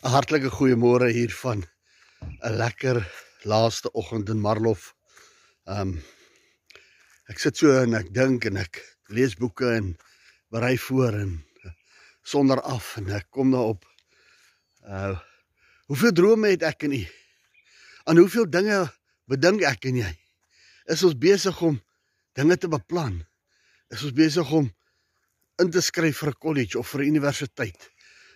'n Hartlike goeiemôre hier van 'n lekker laaste oggend in Marlof. Um, ek sit so en ek dink en ek lees boeke en berei voor en sonder af en ek kom daarop uh hoeveel drome het ek en u? Aan hoeveel dinge bedink ek en jy? Is ons besig om dinge te beplan? Is ons besig om in te skryf vir 'n kollege of vir 'n universiteit?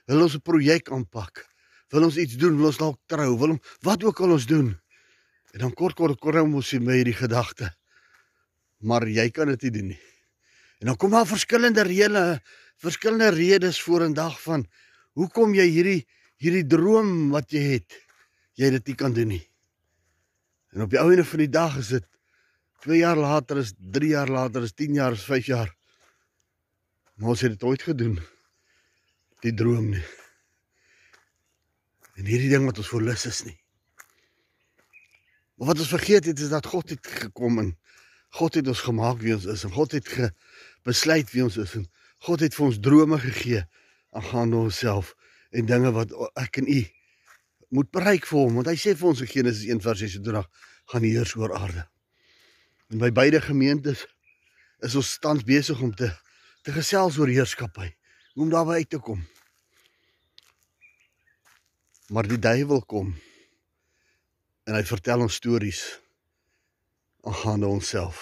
Wil ons 'n projek aanpak? Wil ons iets doen, wil ons dalk trou, wil ons wat ook al ons doen. En dan kort kort kom ons met hierdie gedagte. Maar jy kan dit nie doen nie. En dan kom daar verskillende reële, verskillende redes voor en dag van hoekom jy hierdie hierdie droom wat jy het, jy dit nie kan doen nie. En op die ou einde van die dag is dit 2 jaar later, is 3 jaar later, is 10 jaar, is 5 jaar. Maar ons het dit ooit gedoen. Die droom nie en hierdie ding wat ons verlus is nie. Maar wat ons vergeet het is dat God het gekom en God het ons gemaak wie ons is en God het besluit wie ons is en God het vir ons drome gegee aangaande onsself en dinge wat ek en u moet bereik vir hom want hy sê vir ons in Genesis 1:26 gaan heers oor aarde. En by beide gemeentes is ons tans besig om te te gesels oor heerskappy, om daarby uit te kom. Maar die duiwel kom en hy vertel ons stories aangaande onsself.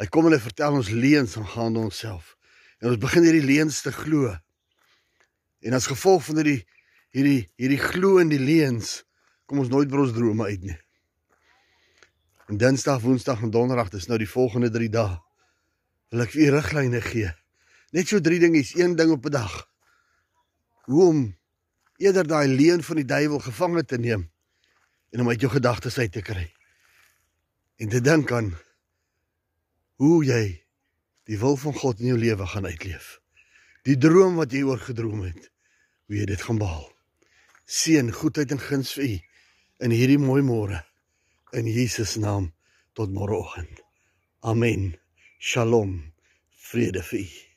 Hy kom en hy vertel ons leuns aangaande onsself. En ons begin hierdie leuns te glo. En as gevolg van hierdie hierdie hierdie glo in die leuns kom ons nooit by ons drome uit nie. En Dinsdag, Woensdag en Donderdag, dis nou die volgende 3 dae. Wil ek vir riglyne gee. Net so drie dingetjies, een ding op 'n dag. Hoe om eerder daai leuen van die duiwel gevange te neem en om uit jou gedagtes uit te kry. En te dink aan hoe jy die wil van God in jou lewe gaan uitleef. Die droom wat jy oor gedroom het, hoe jy dit gaan behaal. Seën goedheid en guns vir u in hierdie mooi môre in Jesus naam tot môreoggend. Amen. Shalom. Vrede vir u.